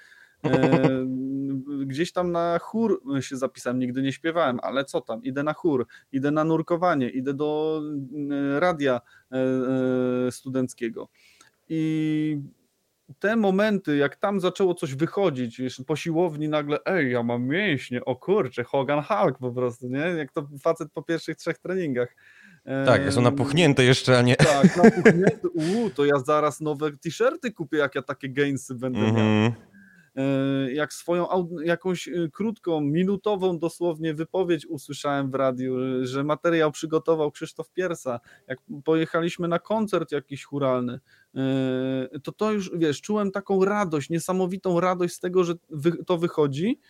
E, gdzieś tam na chór się zapisałem, nigdy nie śpiewałem, ale co tam, idę na chór, idę na nurkowanie, idę do e, radia e, studenckiego. I te momenty, jak tam zaczęło coś wychodzić, po siłowni nagle, ej, ja mam mięśnie, o kurczę, Hogan Hulk po prostu, nie? Jak to facet po pierwszych trzech treningach. Tak, są napuchnięte jeszcze, a nie... Tak, napuchnięte, uuu, to ja zaraz nowe t-shirty kupię, jak ja takie gainsy będę mm -hmm. miał. E, jak swoją jakąś e, krótką, minutową dosłownie wypowiedź usłyszałem w radiu, że materiał przygotował Krzysztof Piersa, jak pojechaliśmy na koncert jakiś churalny, e, to to już, wiesz, czułem taką radość, niesamowitą radość z tego, że to wychodzi.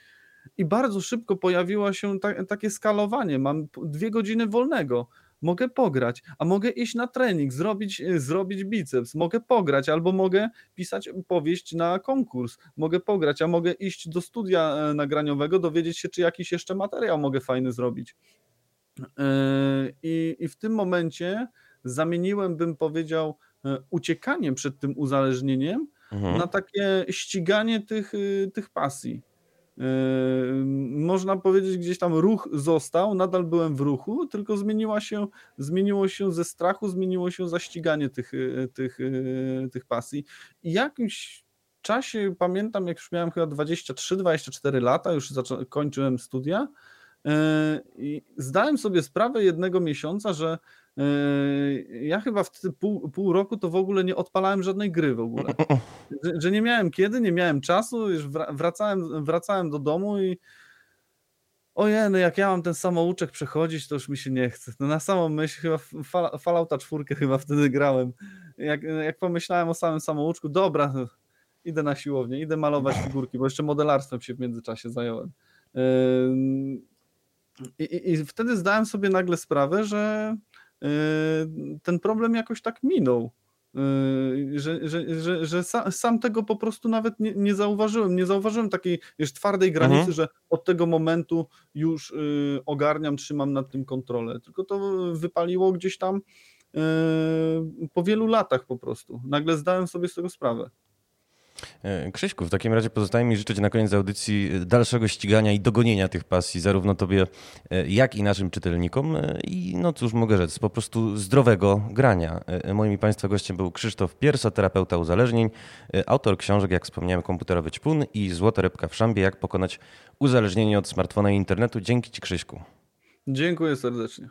I bardzo szybko pojawiło się ta, takie skalowanie, mam dwie godziny wolnego, mogę pograć, a mogę iść na trening, zrobić, y, zrobić biceps, mogę pograć, albo mogę pisać powieść na konkurs, mogę pograć, a mogę iść do studia e, nagraniowego, dowiedzieć się, czy jakiś jeszcze materiał mogę fajny zrobić. I, I w tym momencie zamieniłem, bym powiedział, uciekanie przed tym uzależnieniem mhm. na takie ściganie tych, tych pasji. Można powiedzieć, gdzieś tam ruch został, nadal byłem w ruchu, tylko zmieniła się, zmieniło się ze strachu, zmieniło się zaściganie tych, tych, tych pasji. I jakimś czasie, pamiętam, jak już miałem chyba 23-24 lata, już kończyłem studia, i zdałem sobie sprawę jednego miesiąca, że ja chyba w pół, pół roku to w ogóle nie odpalałem żadnej gry w ogóle. Że, że nie miałem kiedy, nie miałem czasu, już wracałem, wracałem do domu i ojej, no jak ja mam ten samouczek przechodzić, to już mi się nie chce. No na samą myśl chyba Fallouta czwórkę chyba wtedy grałem. Jak, jak pomyślałem o samym samouczku, dobra, idę na siłownię, idę malować figurki, bo jeszcze modelarstwem się w międzyczasie zająłem. I, i, I, wtedy zdałem sobie nagle sprawę, że ten problem jakoś tak minął. Że, że, że, że sam tego po prostu nawet nie, nie zauważyłem. Nie zauważyłem takiej już twardej granicy, mhm. że od tego momentu już ogarniam, trzymam nad tym kontrolę. Tylko to wypaliło gdzieś tam po wielu latach po prostu. Nagle zdałem sobie z tego sprawę. E, Krzyśku, w takim razie pozostaje mi życzyć na koniec audycji dalszego ścigania i dogonienia tych pasji, zarówno tobie, e, jak i naszym czytelnikom. E, I no cóż mogę rzec, po prostu zdrowego grania. Moim i Państwa gościem był Krzysztof Piersa, terapeuta uzależnień, autor książek, jak wspomniałem, Komputerowy ćpun i Złota rybka w szambie, jak pokonać uzależnienie od smartfona i internetu. Dzięki Ci Krzyśku. Dziękuję serdecznie.